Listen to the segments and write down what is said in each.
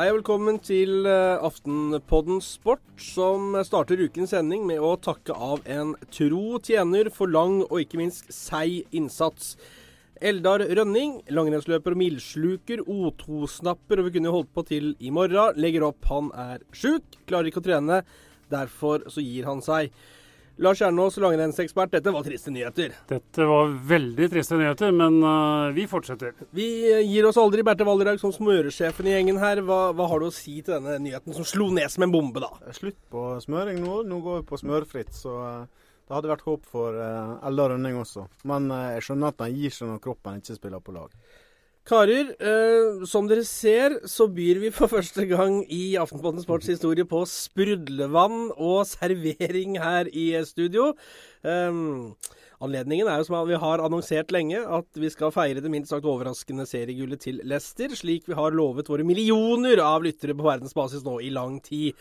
Hei og velkommen til eh, Aftenpodden Sport, som starter ukens sending med å takke av en tro tjener for lang og ikke minst seig innsats. Eldar Rønning, langrennsløper og mildsluker, O2-snapper, og vi kunne holdt på til i morgen. Legger opp, han er sjuk, klarer ikke å trene. Derfor så gir han seg. Lars Kjernås, langrennsekspert, dette var triste nyheter. Dette var veldig triste nyheter, men uh, vi fortsetter. Vi eh, gir oss aldri, Berthe Valderhaug, som smøresjefen i gjengen her. Hva, hva, har du å si til denne nyheten som slo ned som en bombe, da? Slutt på smøring nå. Nå går vi på smørfritt, så uh, det hadde vært håp for uh, Ella Rønning også. Men jeg skjønner at han gir seg når kroppen ikke spiller på lag. Karer, eh, som dere ser, så byr vi for første gang i Aftenposten Sports historie på sprudlevann og servering her i studio. Eh, anledningen er jo som vi har annonsert lenge, at vi skal feire det minst sagt overraskende seriegullet til Leicester, slik vi har lovet våre millioner av lyttere på verdensbasis nå i lang tid.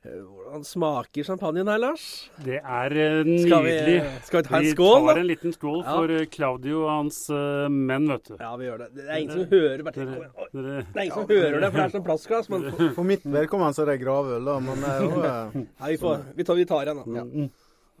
Eh, hvordan smaker champagnen her, Lars? Det er nydelig. Skal vi, skal vi ta en skål, da? Vi tar en liten skål ja. for Claudio og hans uh, menn, vet du. Ja, vi gjør det. Det er ingen som hører det, det er ingen som hører det, for det er sånn plastglass. Men for, mitt vedkommende så er det gravøl, da. Men det er jo. Nei, vi, får, vi, tar, vi tar en, da. Ja.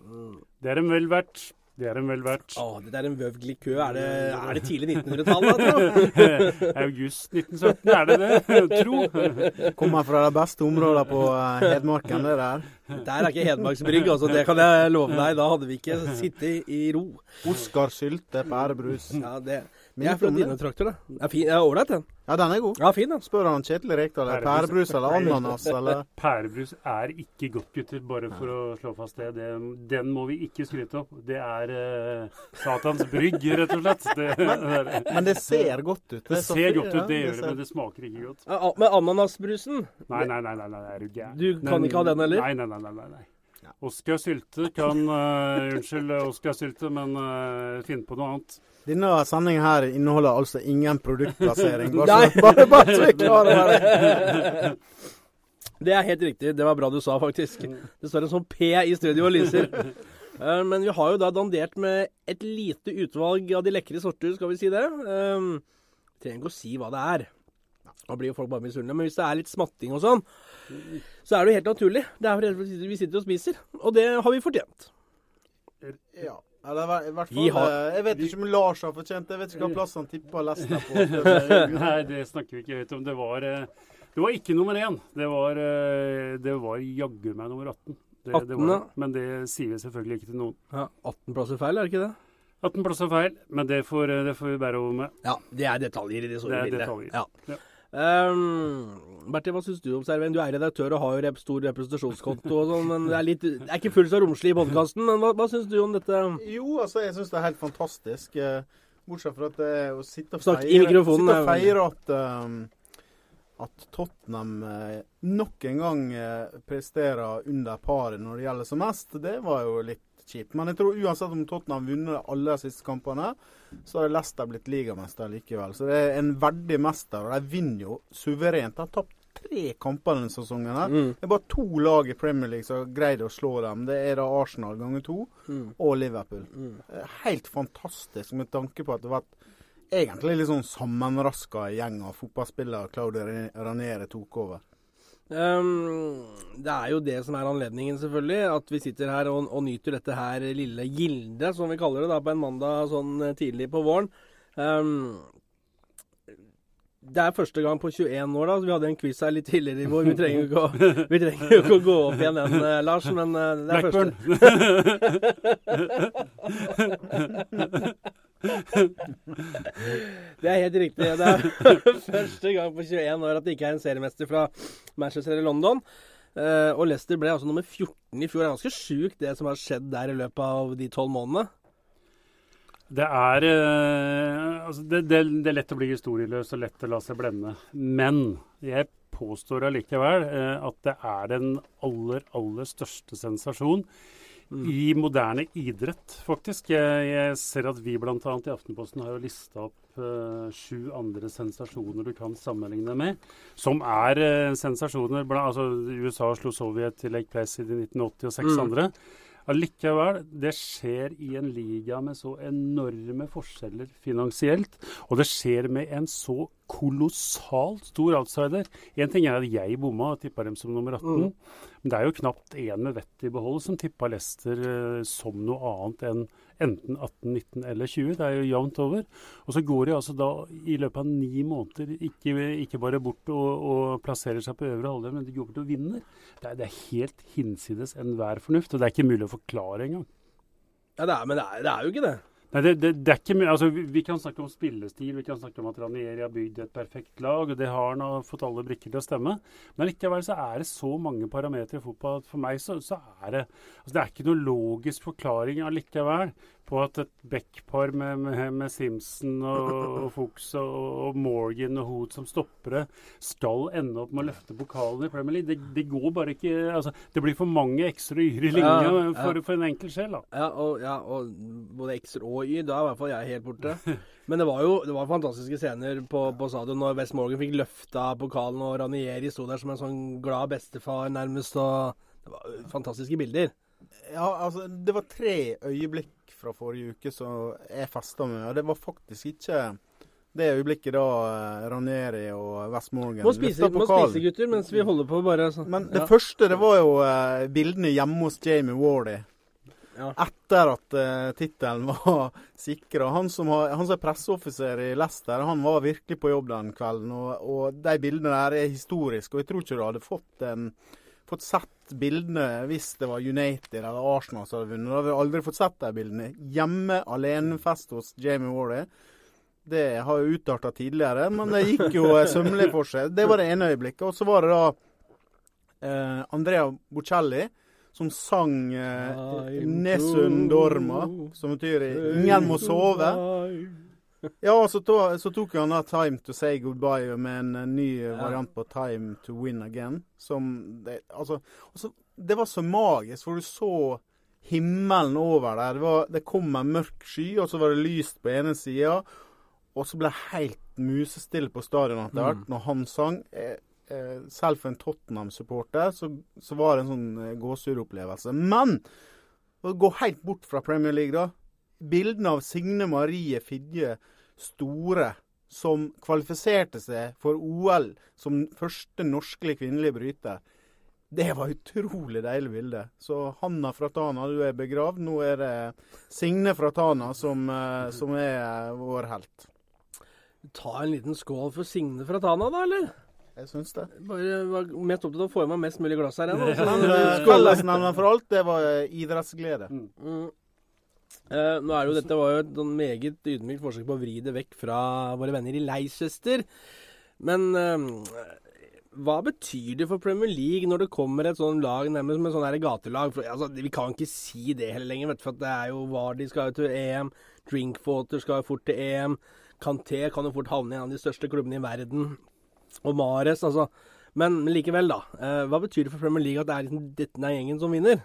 Mm. Det er en vel verdt. Det er en vel verdt. Å, det er en vøvglig kø. Er det, er det tidlig 1900-tallet, August 1917, er det det? Tro. Kommer fra de beste områdene på eh, Hedmarken, det der. Der er ikke Hedmarksbrygg, altså. Det kan jeg love deg. Da hadde vi ikke sittet i ro. Oskar Sylte, pærebrus. Ja, det jeg er fra dine trakter, da. Det er fin. Ålreit, den. Ja, den er god. Ja, fin da. Spør han Kjetil Rekdal. Pærebrus eller ananas, eller? Pærebrus er ikke godt, gutter, bare for å slå fast det. det den må vi ikke skryte opp. Det er uh, satans brygg, rett og slett. Det, men, men, det ser godt ut. Det, det ser godt ut, det gjør det, men det smaker ikke godt. Ja, men ananasbrusen? Nei, nei, nei, nei, nei, er du gæren. Du kan ikke ha den heller? Nei, nei, nei. nei, nei. Oskar Sylte kan uh, Unnskyld, Oskar Sylte, men uh, finn på noe annet. Denne sendingen her inneholder altså ingen produktplassering. Bare, så, bare, bare så vi klarer det. Det er helt riktig. Det var bra du sa, faktisk. Det står en sånn P i studio og lyser. Uh, men vi har jo da dandert med et lite utvalg av de lekre sorter, skal vi si det. Um, trenger ikke å si hva det er. Da blir jo folk bare misunnelige. Men hvis det er litt smatting og sånn, så er det jo helt naturlig. Det er fordi vi sitter og spiser. Og det har vi fortjent. Ja. Eller i hvert fall har, eh, Jeg vet ikke om Lars har fortjent det. Jeg vet ikke hva plass han tippa Lester på. Nei, det snakker vi ikke høyt om. Det var, eh, det var ikke nummer én. Det var, eh, det var jaggu meg nummer 18. Det, 18 det var, men det sier vi selvfølgelig ikke til noen. Ja, 18 plasser feil, er det ikke det? 18 plasser feil, men det får, det får vi bære over med. Ja, det er detaljer i det store bildet. Er. Ja. ja. Um, Bertil, hva syns du om Serven? Du er redaktør og har jo rep stor representasjonskonto og sånn, men det er, litt, det er ikke fullt så romslig i podkasten. Men hva, hva syns du om dette? Jo, altså, jeg syns det er helt fantastisk. Eh, bortsett fra at det å sitte og feire, sitte og feire at, um, at Tottenham uh, nok en gang uh, presterer under paret når det gjelder som mest, det var jo litt kjipt. Men jeg tror uansett om Tottenham vunnet de aller siste kampene, så har Leicester blitt ligamester likevel. Så det er en verdig mester, og de vinner jo suverent. De har tapt tre kamper denne sesongen. her. Mm. Det er bare to lag i Premier League som har greid å slå dem. Det er da Arsenal ganger to mm. og Liverpool. Mm. Helt fantastisk med tanke på at det har vært egentlig litt sånn sammenraska gjeng av fotballspillere Claudio Raniere tok over. Um, det er jo det som er anledningen, selvfølgelig. At vi sitter her og, og nyter dette her lille gildet, som vi kaller det, da, på en mandag sånn eh, tidlig på våren. Um, det er første gang på 21 år, da. Så vi hadde en quiz her litt tidligere i vår. Vi trenger jo ikke ikke å gå opp igjen den, uh, Lars, men uh, det er Blackburn. første. det er helt riktig. Det er første gang på 21 år at det ikke er en seriemester fra Manchester eller London. Uh, og Leicester ble altså nummer 14 i fjor. Det er ganske sjukt det som har skjedd der i løpet av de tolv månedene. Det er, uh, altså det, det, det, er lett å bli historieløs og lett å la seg blende. Men jeg påstår allikevel uh, at det er den aller, aller største sensasjon Mm. i moderne idrett, faktisk. Jeg, jeg ser at vi bl.a. i Aftenposten har jo lista opp uh, sju andre sensasjoner du kan sammenligne med, som er uh, sensasjoner. Blant, altså, USA slo Sovjet til Lake Placid i 1980 og seks mm. andre. Allikevel, det skjer i en liga med så enorme forskjeller finansielt, og det skjer med en så kolossalt stor outsider. Én ting er at jeg bomma og tippa dem som nummer 18. Mm. Men det er jo knapt én med vettet i behold som tippa Leicester eh, som noe annet enn enten 18, 19 eller 20. Det er jo jevnt over. Og så går de altså da i løpet av ni måneder ikke, ikke bare bort og, og, plasserer seg på øvre halvdel, men de går bort og vinner. Det er, det er helt hinsides enhver fornuft. Og det er ikke mulig å forklare engang. Ja, det er, men det er, det er jo ikke det. Nei, det, det, det, er ikke altså, vi, vi, kan snakke om spillestil, vi kan snakke om at Ranieri har bygd et perfekt lag. og Det har han fått alle brikker til å stemme. Men likevel så er det så mange parametere i fotball at for meg så, så er det altså, Det er ikke noen logisk forklaring allikevel på at et backpar med, med, med, Simpson og, og Fuchs og, og, Morgan og Hood som stoppere skal ende opp med å løfte pokalen i Premier League. Det, det går bare ikke altså, Det blir for mange ekstra yr i linja ja, ja. For, for, en enkel sjel. da. Ja, og, ja, og både x-er og y, da er i hvert fall jeg helt borte. Men det var jo det var fantastiske scener på, på stadion når West Morgan fikk løfta pokalen, og Ranieri sto der som en sånn glad bestefar nærmest. og Det var fantastiske bilder. Ja, altså, det var tre øyeblikk fra forrige uke som jeg festa med. Og det var faktisk ikke det øyeblikket da eh, Ranieri og Westmorgan Må spise, må spise gutter, mens vi holder på bare sånn. Men det ja. første, det var jo uh, bildene hjemme hos Jamie Wardy. Ja. Etter at uh, tittelen var sikra. Han, som han som er presseoffiser i Leicester, han var virkelig på jobb den kvelden. Og, og de bildene der er historiske. Og jeg tror ikke du hadde fått en fått sett bildene hvis det var United eller Arsenal som hadde vunnet. Da hadde vi aldri fått sett de bildene. Hjemme alene-fest hos Jamie Warley. Det har jo utarta tidligere, men det gikk jo sømmelig for seg. Det var det ene øyeblikket. Og så var det da eh, Andrea Bocelli som sang eh, 'Nessun Dorma', som betyr 'Ingen må sove'. Ja, så, to, så, tok han da 'Time to say goodbye' med en, en ny ja. variant på 'Time to win again'. Som det, altså, altså, det var så magisk, for du så himmelen over der. Det, var, det kom en mørk sky, og så var det lyst på ene sida. Og så ble det helt musestille på stadion etter hvert mm. når han sang. Eh, eh, selv for en Tottenham-supporter så, så, var det en sånn eh, gåsehudopplevelse. Men å gå helt bort fra Premier League, da bildene av Signe Marie Fidje Store, som kvalifiserte seg for OL som første norske kvinnelige bryter, det var utrolig deilig bilde. Så Hanna fra Tana, du er begravd. Nå er det Signe fra Tana som, eh, som er vår helt. Ta en liten skål for Signe fra Tana, da, eller? Jeg syns det. Bare var mest opptatt av å få i meg mest mulig glass her. Fellesnevneren for alt, det var idrettsglede. Mm. Uh, nå er jo, Dette var jo et sånn meget ydmykt forsøk på å vri det vekk fra våre venner i Leicester. Men uh, hva betyr det for Premier League når det kommer et sånn lag nærmest som et sånn gatelag? For, altså, vi kan ikke si det heller lenger, vet du, for det er jo Vardi skal jo til EM. Drinkwater skal jo fort til EM. Canté kan jo fort havne i en av de største klubbene i verden. Og Mares, altså. Men, men likevel, da. Uh, hva betyr det for Premier League at det er liksom denne gjengen som vinner?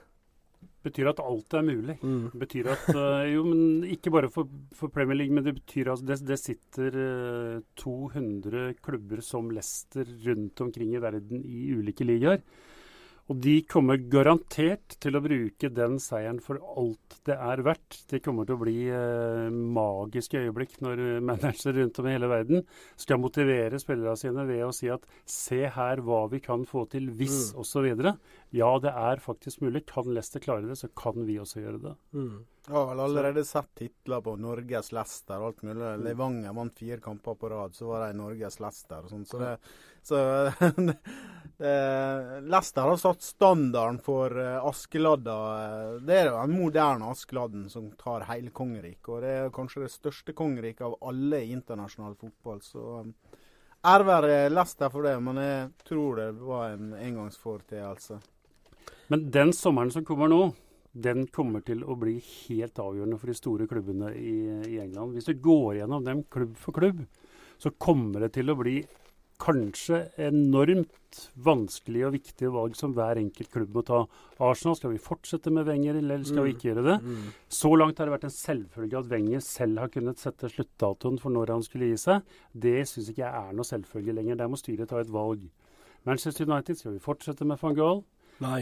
Betyr at alt er mulig. Mm. Det betyr at uh, Jo, men ikke bare for, for, Premier League, men det betyr at det, det sitter uh, eh, 200 klubber som Leicester rundt omkring i verden i ulike ligaer. Og de kommer garantert til å bruke den seieren for alt det er verdt. Det kommer til å bli eh, magiske øyeblikk når managere rundt om i hele verden skal motivere spillerne sine ved å si at se her hva vi kan få til hvis mm. osv. Ja, det er faktisk mulig. Kan Leicester klare det, så kan vi også gjøre det. Mm. Jeg har vel allerede sett titler på Norges Leicester og alt mulig. Mm. Levanger vant fire kamper på rad, så var de Norges Leicester og sånn. Så, det, så Lester har satt standarden for uh, Askeladda. Det er jo den moderne Askeladden som tar hele kongeriket. Og det er kanskje det største kongeriket av alle i internasjonal fotball. Så um, Lester være Leicester for det, men jeg tror det var en engangsforeteelse. Men den sommeren som kommer nå den kommer til å bli helt avgjørende for de store klubbene i, i, England. Hvis du går gjennom dem klubb for klubb, så kommer det til å bli kanskje enormt vanskelige og viktige valg som hver enkelt klubb må ta. Arsenal, skal vi fortsette med Wenger, eller skal vi mm. ikke gjøre det? Mm. Så langt har det vært en selvfølge at Wenger selv har kunnet sette sluttdatoen for når han skulle gi seg. Det syns ikke jeg er noe selvfølge lenger. Der må styret ta et valg. Manchester United, skal vi fortsette med van Gaal?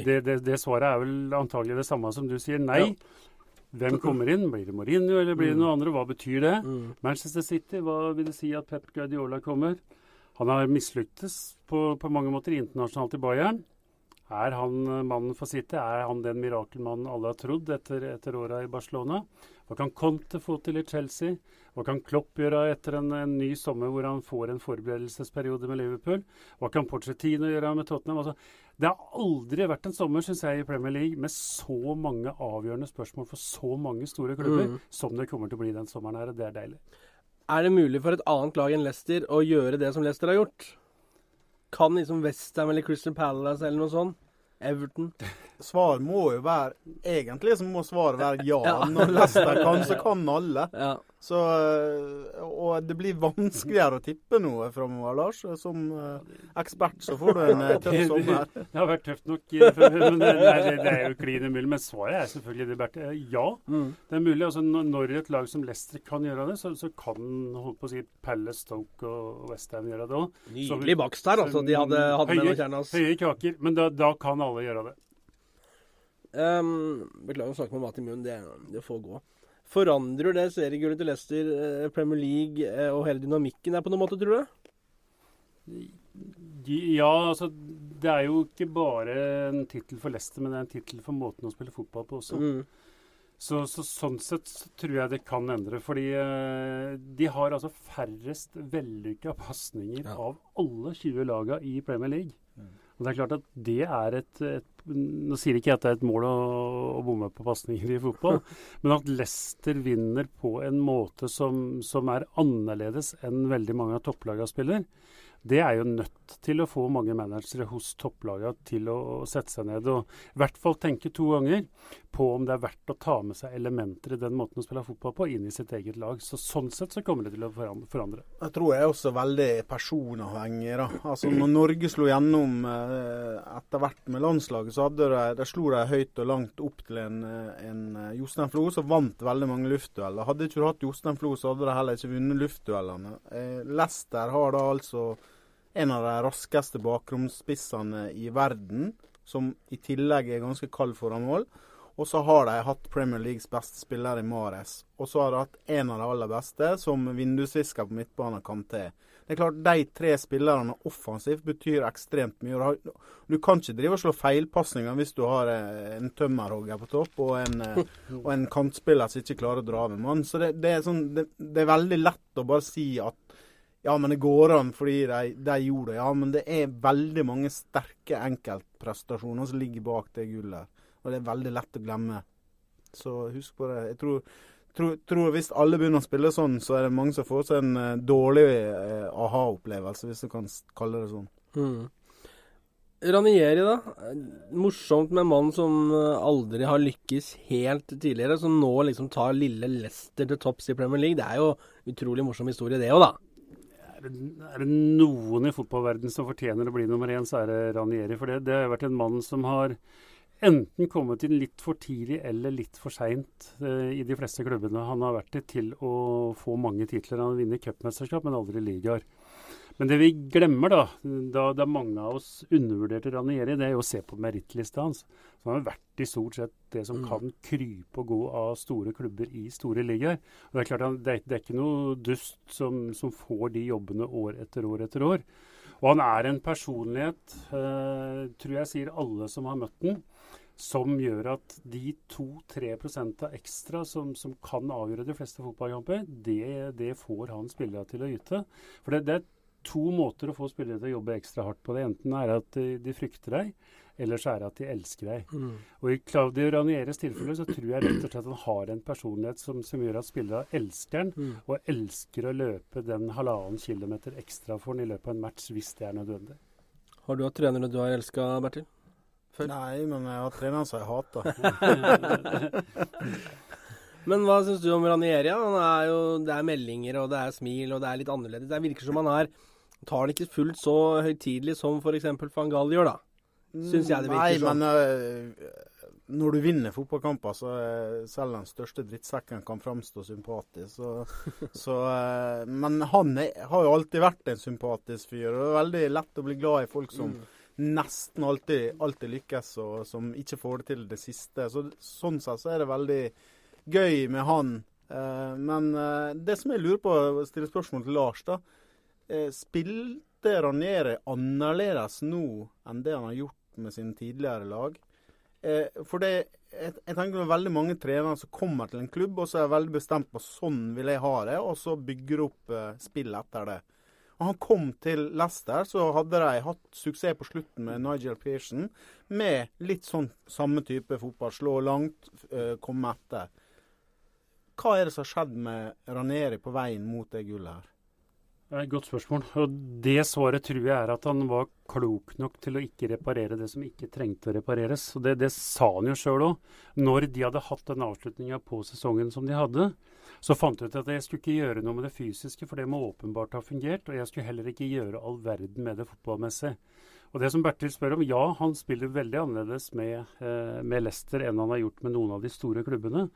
Det, det, det, svaret er vel antagelig det samme som du sier. Nei. Ja. Hvem kommer inn? Blir det Mourinho eller blir det mm. noe andre? Hva betyr det? Mm. Manchester City, hva vil det si at Pep Guardiola kommer? Han har mislyktes på, på mange måter internasjonalt i Bayern. Er han eh, mannen for City? Er han den mirakelmannen alle har trodd etter, etter åra i Barcelona? Hva kan Conte få til i Chelsea? Hva kan Klopp gjøre etter en, en, ny sommer hvor han får en forberedelsesperiode med Liverpool? Hva kan Pochettino gjøre med Tottenham? Altså, det har aldri vært en sommer synes jeg, i Premier League med så mange avgjørende spørsmål for så mange store klubber mm. som det kommer til å bli den sommeren her. og Det er deilig. Er det mulig for et annet lag enn Leicester å gjøre det som Leicester har gjort? Kan liksom Westham eller Crystal Palace eller noe sånt? Everton? Svar må jo være Egentlig så må svaret være ja. ja. Når Leicester kan, så kan alle. Ja. Så, eh, og det blir vanskeligere å tippe noe framover, Lars. Som uh, ekspert så får du en tøff sommer. Det, har vært tøft nok. Men det, det, det er jo klin umulig. Men svaret er selvfølgelig det, Berthe. Ja, mm. det er mulig. Altså, når et lag som Leicester kan gjøre det, så, så kan holdt på å si Palace, Stoke og Westham gjøre det òg. Nydelig bakst der, altså. De hadde, hatt med noen kjernas. Høye kaker. Men da, da, kan alle gjøre det. Um, beklager å snakke med mat i munnen. Det, det får gå. Forandrer det seriegullet til Leicester, eh, Premier League eh, og hele dynamikken der på noen måte, tror du? Ja, altså Det er jo ikke bare en tittel for Leicester, men det er en tittel for måten å spille fotball på også. Mm. Så, så, sånn sett så tror jeg det kan endre. Fordi eh, de har altså færrest vellykka pasninger ja. av alle 20 laga i Premier League. Mm. Og det er klart at det er et, et nå sier ikke jeg at det er et mål å, å bomme på pasninger i fotball, men at Leicester vinner på en måte som, som er annerledes enn veldig mange av topplagene spiller, det er jo nødt til å få mange managere hos topplagene til å, sette seg ned og i hvert fall tenke to ganger på om det er verdt å ta med seg elementer i den måten å spille fotball på inn i sitt eget lag. Så Sånn sett så kommer det til å forandre. Jeg tror jeg er også veldig personavhengig. da. Altså Når Norge slo gjennom eh, etter hvert med landslaget, så hadde de, de slo de høyt og langt opp til en, eh, en eh, Jostein Flo som vant veldig mange luftdueller. Hadde ikke du hatt Jostein Flo, så hadde de heller ikke vunnet luftduellene. Lester har da altså en av de raskeste bakromsspissene i verden, som i tillegg er ganske kald foran mål. Og så har de hatt Premier Leagues beste spiller i Mares. Og så har de hatt en av de aller beste, som vindusvisker på midtbanen, kan til. Det er klart, De tre spillerne offensivt betyr ekstremt mye. Du kan ikke drive og slå feilpasninger hvis du har eh, en tømmerhogger på topp og en, eh, og en kantspiller som ikke klarer å dra med mann. Så det, det, er sånn, det, det, er veldig lett å bare si at ja, men det går an fordi de, de, gjorde det. Ja, men det er veldig mange sterke enkeltprestasjoner som ligger bak det gullet. Og det er veldig lett å glemme. Så husk på det. Jeg tror, tror, tror Hvis alle begynner å spille sånn, så er det mange som får seg en uh, dårlig uh, aha-opplevelse, hvis du kan kalle det sånn. Mm. Ranieri, da. Morsomt med en mann som eh, aldri har lykkes helt tidligere, som nå liksom tar lille Leicester til topps i Premier League. Det er jo utrolig morsom historie, det òg, da er det noen i fotballverdenen som fortjener å bli nummer én, så er det Ranieri. For det, det har vært en mann som har enten kommet inn litt for tidlig eller litt for seint eh, i de fleste klubbene. Han har vært det til å få mange titler. Han har vunnet cupmesterskap, men aldri ligaer. Men det vi glemmer, da, da, da mange av oss undervurderte Ranieri, det er jo å se på merittlista hans. Så han har vært i stort sett det som mm. kan krype og gå av store klubber i store ligaer. Og Det er klart, det, det er ikke noe dust som, som, får de jobbene år etter år etter år. Og han er en personlighet, eh, tror jeg sier alle som har møtt den, som gjør at de 2-3% ekstra som, som, kan avgjøre de fleste fotballkamper, det, det får han spillere til å yte. For det, det er to måter å få spillere til å jobbe ekstra hardt på. Det enten er at de, de frykter deg, eller så er det at de elsker deg. Mm. Og I Claudio Ranieres tilfelle så tror jeg rett og slett at han har en personlighet som, som gjør at spillere elsker han, mm. og elsker å løpe den halvannen kilometer ekstra for han i løpet av en match hvis det er nødvendig. Har du hatt trenere du har elska, Bertil? Før? Nei, men jeg har trenere som jeg hater. Men hva syns du om Ranieri? Er jo, det er meldinger, og det er smil, og det er litt annerledes. Det virker som han er tar det ikke fullt så høytidelig som f.eks. van Gaal gjør, da. Syns jeg det virker sånn. Nei, men uh, når du vinner fotballkamper, så er selv den største drittsekken kan framstå sympatisk. Så, så, uh, men han er, har jo alltid vært en sympatisk fyr. og Det er veldig lett å bli glad i folk som mm. nesten alltid, alltid, lykkes, og som ikke får det til det siste. Så, sånn sett så er det veldig gøy med han. men det som jeg lurer på, å stille spørsmål til Lars, da. spilte Ranieri annerledes nå enn det han har gjort med sine tidligere lag? Eh, for det, jeg, jeg tenker det er veldig mange trenere som kommer til en klubb og så er veldig bestemt på sånn vil jeg ha det, og så bygger opp eh, spill etter det. Og han kom til Leicester, så hadde de hatt suksess på slutten med Nigel Pearson, med litt sånn samme type fotball. Slå langt, eh, komme etter. Hva er det som har skjedd med Ranieri på veien mot det gullet her? Godt spørsmål. Og det svaret tror jeg er at han var klok nok til å ikke reparere det som ikke trengte å repareres. Og det, det sa han jo sjøl òg. Når de hadde hatt den avslutninga på sesongen som de hadde, så fant jeg ut at jeg skulle ikke gjøre noe med det fysiske, for det må åpenbart ha fungert. Og jeg skulle heller ikke gjøre all verden med det fotballmessig. Og det som Bertil spør om, ja, han spiller veldig annerledes med, eh, med Leicester enn han har gjort med noen av de store klubbene.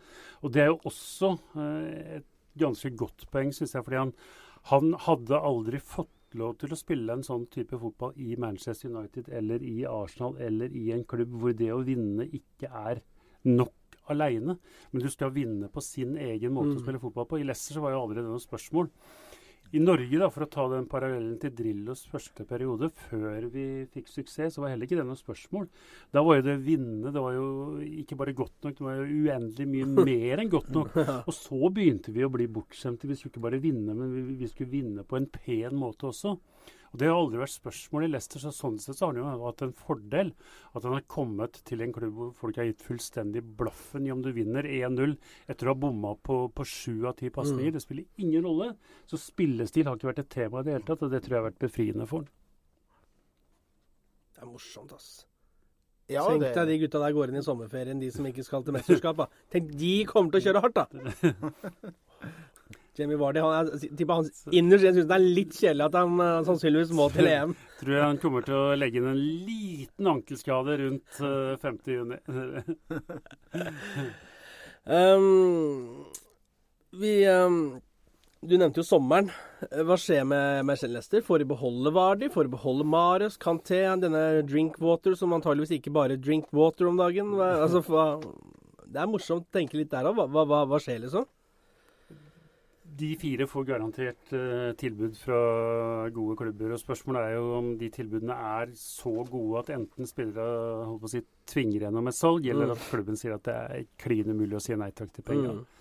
Og det er jo også eh, et ganske godt poeng, syns jeg, fordi han han hadde aldri fått lov til å spille en sånn type fotball i Manchester United eller i Arsenal eller i en klubb hvor det å vinne ikke er nok aleine. Men du skal vinne på sin egen måte mm. å spille fotball på. I Leicester så var jo aldri det noe spørsmål. I Norge, da, for å ta den parallellen til Drillos første periode, før vi fikk suksess, så var heller ikke det noe spørsmål. Da var jo det vinne Det var jo ikke bare godt nok, det var jo uendelig mye mer enn godt nok. Og så begynte vi å bli bortskjemte. Vi skulle ikke bare vinne, men vi, vi skulle vinne på en pen måte også. Og Det har aldri vært spørsmål i Leicester, så sånn sett så har han jo hatt en fordel. At han har kommet til en klubb hvor folk har gitt fullstendig blaffen i om du vinner 1-0 etter å ha bomma på, på sju av ti pasninger. Mm. Det spiller ingen rolle. Så spillestil har ikke vært et tema i det hele tatt, og det tror jeg har vært befriende for han. Det er morsomt, ass. Ja, Tenk det... deg de gutta der går inn i sommerferien, de som ikke skal til mesterskap. Tenk, de kommer til å kjøre hardt, da! Jamie Vardy han, tipper han innerst inne syns det er litt kjedelig at han uh, sannsynligvis må til EM. Tror jeg han kommer til å legge inn en liten ankelskade rundt uh, 5. juni. um, vi um, Du nevnte jo sommeren. Hva skjer med Marcel Lester? Får de beholde Vardy? Får de beholde Marius? Kanté? Denne Drinkwater som antageligvis ikke bare Drinkwater om dagen? Hva, altså, hva, det er morsomt å tenke litt der òg. Hva, hva skjer, liksom? De fire får garantert uh, tilbud fra gode klubber. og Spørsmålet er jo om de tilbudene er så gode at enten spillere holdt på å si, tvinger gjennom et salg, eller mm. at klubben sier at det er klin umulig å si nei takk til penger. Mm.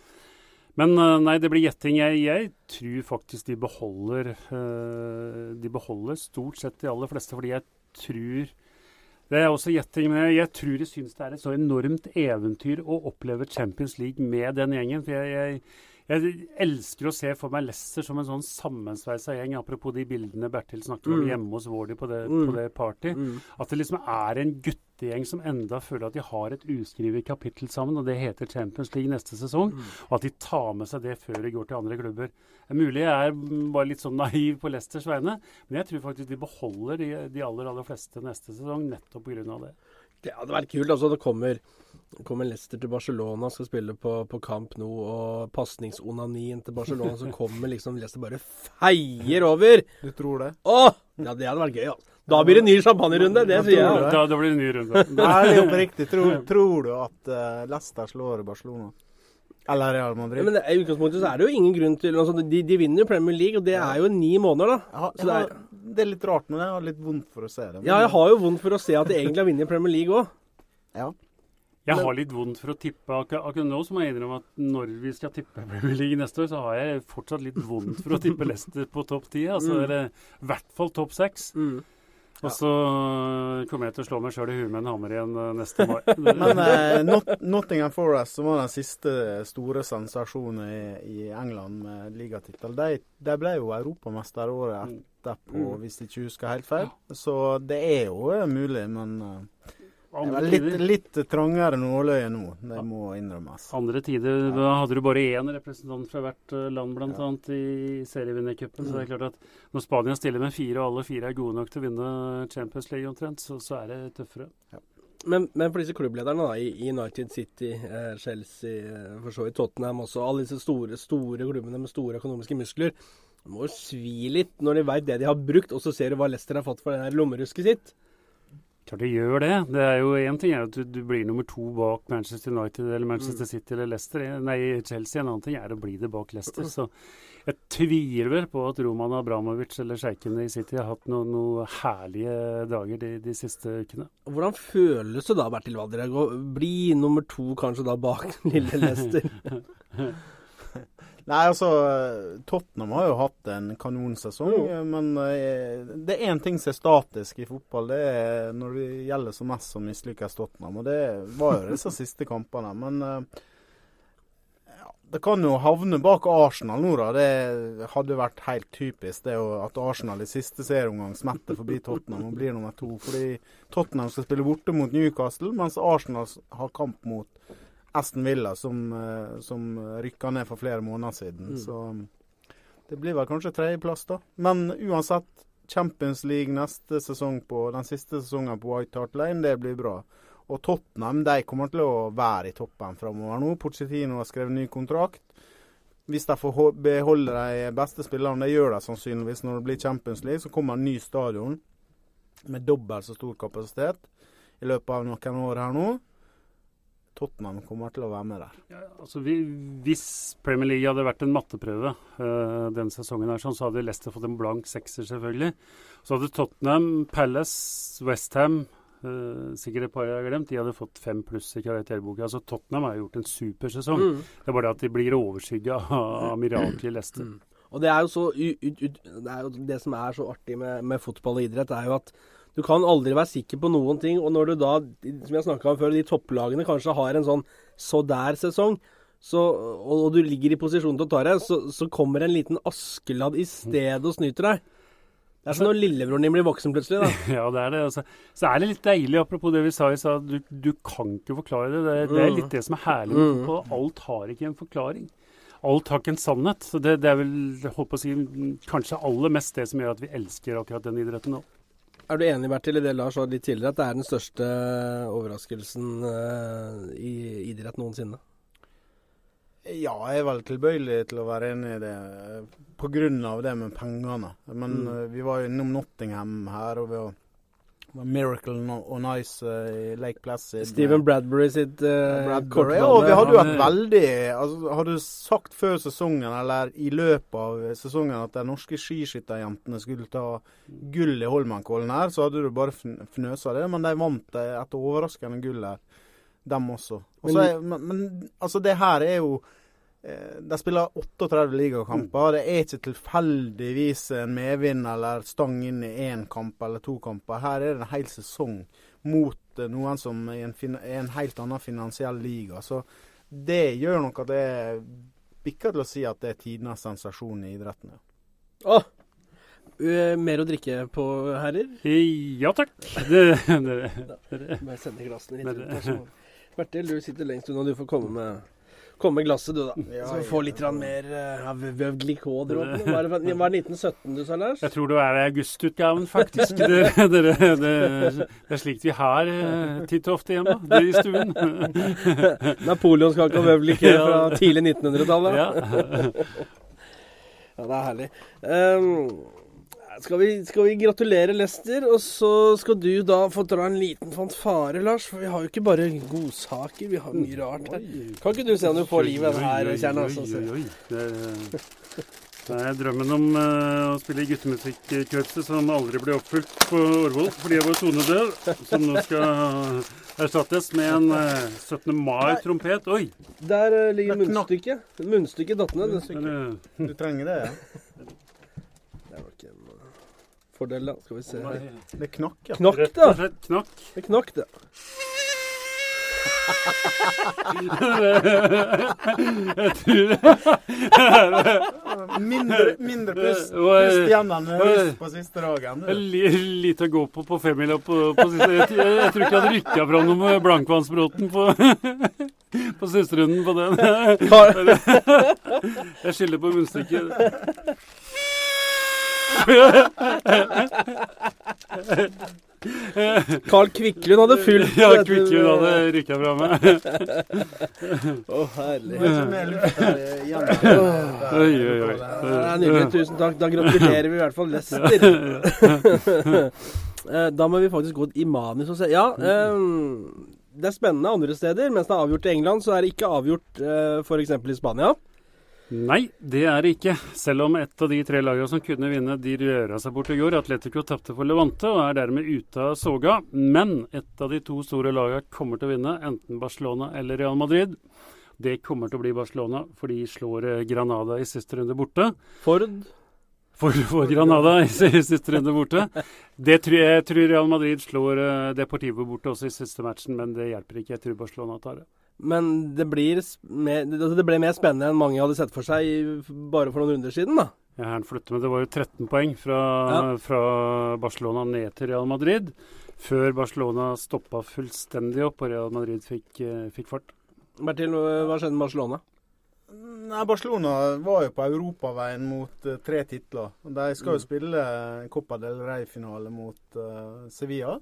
Men uh, nei, det blir gjetting. Jeg, jeg, tror faktisk de beholder uh, De beholder stort sett de aller fleste, fordi jeg tror det er også gjetting, men jeg, jeg tror de syns det er et så enormt eventyr å oppleve Champions League med den gjengen. for jeg, jeg jeg elsker å se for meg Leicester som en sånn sammensveisa gjeng, apropos de bildene Bertil snakket om mm. hjemme hos Wardy på det, mm. på det party. Mm. At det liksom er en guttegjeng som enda føler at de har et uskrevet kapittel sammen, og det heter Champions League neste sesong. Mm. Og at de tar med seg det før de går til andre klubber. Det er mulig jeg er bare litt sånn naiv på Leicesters vegne, men jeg tror faktisk de beholder de, de aller, aller fleste neste sesong nettopp pga. det. Det hadde vært kult. altså Det kommer, kommer Leicester til Barcelona, skal spille på, på Camp Nou, og pasningsonanien til Barcelona, så kommer liksom Leicester bare feier over. Du tror det? Åh! Ja, det hadde vært gøy. altså. Da blir det ny champagnerunde, det sier jeg. Da, da blir det ny runde. Nei, det er oppriktig, tror, tror du at uh, Leicester slår Barcelona? Eller Real Madrid. Ja, men I utgangspunktet så er det jo ingen grunn til altså, de, de, vinner jo Premier League, og det er jo ni måneder, da. Ja, det, er, det, er, litt rart, når jeg har litt vondt for å se det. Men... Ja, jeg har jo vondt for å se at de egentlig har vunnet Premier League òg. Ja. Jeg har litt vondt for å tippe akkurat, nå, så må jeg innrømme at når vi skal tippe Premier League neste år, så har jeg fortsatt litt vondt for å tippe Leicester på topp ti. Altså mm. i hvert fall topp seks. Mm. Og så kommer jeg til å slå meg sjøl i huet med en hammer igjen eh, neste mai. Men eh, Not Nottingham Forest, som var den siste store sensasjonen i, i England med ligatittel, de, de, ble jo europamester året mm. etterpå, mm. hvis jeg ikke husker helt feil. Så det er jo mulig, men uh, Litt, litt, trangere nåløye nå, det må innrømmes. Andre tider da hadde du bare én representant fra hvert eh, land, bl.a. Ja. i serievinnercupen. Så det er klart at når Spania stiller med fire, og alle fire er gode nok til å vinne Champions League omtrent, så, så er det tøffere. Ja. Men, men, for disse klubblederne da, i United City, eh, Chelsea, eh, for så vidt Tottenham også, alle disse store, store klubbene med store økonomiske muskler, det må jo svi litt når de veit det de har brukt, og så ser du hva Leicester har fått for det lommerusket sitt. Klart det gjør det. Det er jo Én ting er at du, du, blir nummer to bak Manchester United eller Manchester mm. City eller Leicester. Nei, Chelsea. En annen ting er å bli det bak Leicester. Så jeg tviler vel på at Roman Abramovic eller sjeikene i City har hatt noen noe herlige dager de, de, siste ukene. Hvordan føles det da, Bertil Valderhaug, å bli nummer to kanskje da bak lille Leicester? Nei, altså Tottenham har jo hatt en kanonsesong. Mm. Men eh, det er én ting som er statisk i fotball. Det er når det gjelder som mest, så mislykkes Tottenham. Og det var jo disse siste kampene. Men eh, ja, det kan jo havne bak Arsenal nå, da. Det hadde vært helt typisk det at Arsenal i siste serieomgang smetter forbi Tottenham og blir nummer to. Fordi Tottenham skal spille borte mot Newcastle, mens Arsenal har kamp mot Aston Villa, som, eh, som rykka ned for flere måneder siden. Mm. Så det blir vel kanskje tredjeplass, da. Men uansett, Champions League neste sesong på den siste sesongen på White Hart Lane, det blir bra. Og Tottenham de kommer til å være i toppen framover nå. Pochettino har skrevet ny kontrakt. Hvis de får beholde de beste spillerne, det gjør de sannsynligvis når det blir Champions League, så kommer en ny stadion med dobbelt så stor kapasitet i løpet av noen år her nå. Tottenham kommer til å være med der. Ja, altså vi, hvis Premier League hadde vært en matteprøve øh, denne sesongen, her, sånn, så hadde Leicester fått en blank sekser, selvfølgelig. Så hadde Tottenham, Palace, Westham uh, eh, sikkert et par jeg har glemt, de hadde fått fem pluss i karakterboka. Altså Tottenham har gjort en supersesong. Mm. Det er bare det at de blir overskygga av miraklet Leicester. Mm. Og det er jo så det, er jo det som er så artig med, med fotball og idrett, er jo at du kan aldri være sikker på noen ting. Og når du da, som jeg snakka om før, de topplagene kanskje har en sånn så der-sesong, så, og, du ligger i posisjon til å ta det, så, så kommer en liten Askeladd i stedet og snyter deg. Det er som når lillebroren din blir voksen plutselig, da. ja, det er det. Altså. Så er det litt deilig, apropos det vi sa i stad, du, du, kan ikke forklare det. Det, det er mm. litt det som er herlig med mm. fotball. Alt har ikke en forklaring. Alt har ikke en sannhet. Så det, det er vel, jeg håper å si, kanskje aller mest det som gjør at vi elsker akkurat den idretten nå. Er du enig Bertil, i det Lars sa litt tidligere, at det er den største overraskelsen uh, i idrett noensinne? Ja, jeg er vel tilbøyelig til å være enig i det pga. det med pengene. Men mm. vi var jo innom Nottingham her. og vi var Miracle on Nice uh, i Lake Placid. Steven Bradbury sitt uh, Bradbury, Ja, vi hadde jo et veldig altså, Hadde du sagt før sesongen, eller i løpet av sesongen, at de norske skiskytterjentene skulle ta gull i Holmenkollen her, så hadde du bare fnøsa det. Men de vant et overraskende gull her, dem også. Også men, men, men altså, det her er jo Eh, de spiller 38 ligakamper. Det er ikke tilfeldigvis en medvind eller stang inn i én kamp eller to kamper. Her er det en hel sesong mot eh, noen som er en, er en helt annen finansiell liga. Så det gjør nok at det bikker til å si at det er tidenes sensasjon i idretten. Ja. Oh. Uh, mer å drikke på, herrer? Ja takk. Det, det, det, Bare sende glassene litt rundt. Bertil, du sitter lengst unna. Du får komme med Kom med glasset, du, da. Ja, så vi får litt mer uh, eh, glikådråper. Var, det, var det 1917 du sa, Lars? Jeg tror det er augustutgaven, faktisk. det, det, det, det, er slikt vi har uh, titt og ofte hjemme det i stuen. Napoleonskake og vøvlikør fra tidlig 1900-tallet. Ja. ja, det er herlig. Um, skal vi, skal vi, gratulere Lester, og så skal du da få dra en liten fanfare, Lars. For vi har jo ikke bare godsaker, vi har mye rart her. Kan ikke du se om du får liv i den her, Kjern? Altså, det er drømmen om uh, å spille i guttemusikkorpset som aldri ble oppfylt på Årvoll fordi jeg var sonedød, som nå skal erstattes med en uh, eh, 17. mai-trompet. Oi! Der uh, ligger munnstykket. Munnstykket datt ned. Du trenger det, ja. Fordel, da. Skal vi se her. Det knakk, ja. Knakk, da. Knakk. Det knakk, det. jeg tror Mindre, mindre pust, pust igjen enn på siste dagen. Lite å gå på på femmila på, på siste jeg, jeg, jeg, tror ikke jeg hadde rykka fram noe med blankvannsbråten på, på siste runden på den. jeg skylder på munnstykket. Carl Kvikklund hadde fulgt Ja, Kvikklund hadde rykka fra meg. Å, oh, herlig. Oi, oi, oi. Det er nydelig. Tusen takk. Da gratulerer vi i hvert fall Lester. Eh, da må vi faktisk gå i manus og se. Ja, um, det er spennende andre steder. Mens det er avgjort i England, så er det ikke avgjort uh, f.eks. i Spania. Nei, det er det ikke. Selv om et av de tre lagene som kunne vinne, de røra seg bort i går. Atletico tapte for Levante og er dermed ute av soga. Men et av de to store lagene kommer til å vinne, enten Barcelona eller Real Madrid. Det kommer til å bli Barcelona, for de slår eh, Granada i siste runde borte. Ford. For, for Granada i siste runde borte. Det tror jeg, jeg tror Real Madrid slår uh, Deportivo borte også i siste matchen, men det hjelper ikke. Jeg tror Barcelona tar det. Men det, blir mer, det ble mer spennende enn mange hadde sett for seg bare for noen runder siden, da. Ja, han flytter, men Det var jo 13 poeng fra, ja. fra, Barcelona ned til Real Madrid. Før Barcelona stoppa fullstendig opp og Real Madrid fikk, uh, fikk fart. Bertil, hva skjedde med Barcelona? Nei, Barcelona var jo på europaveien mot uh, tre titler. De skal jo mm. spille Copa del Rey-finale mot uh, Sevilla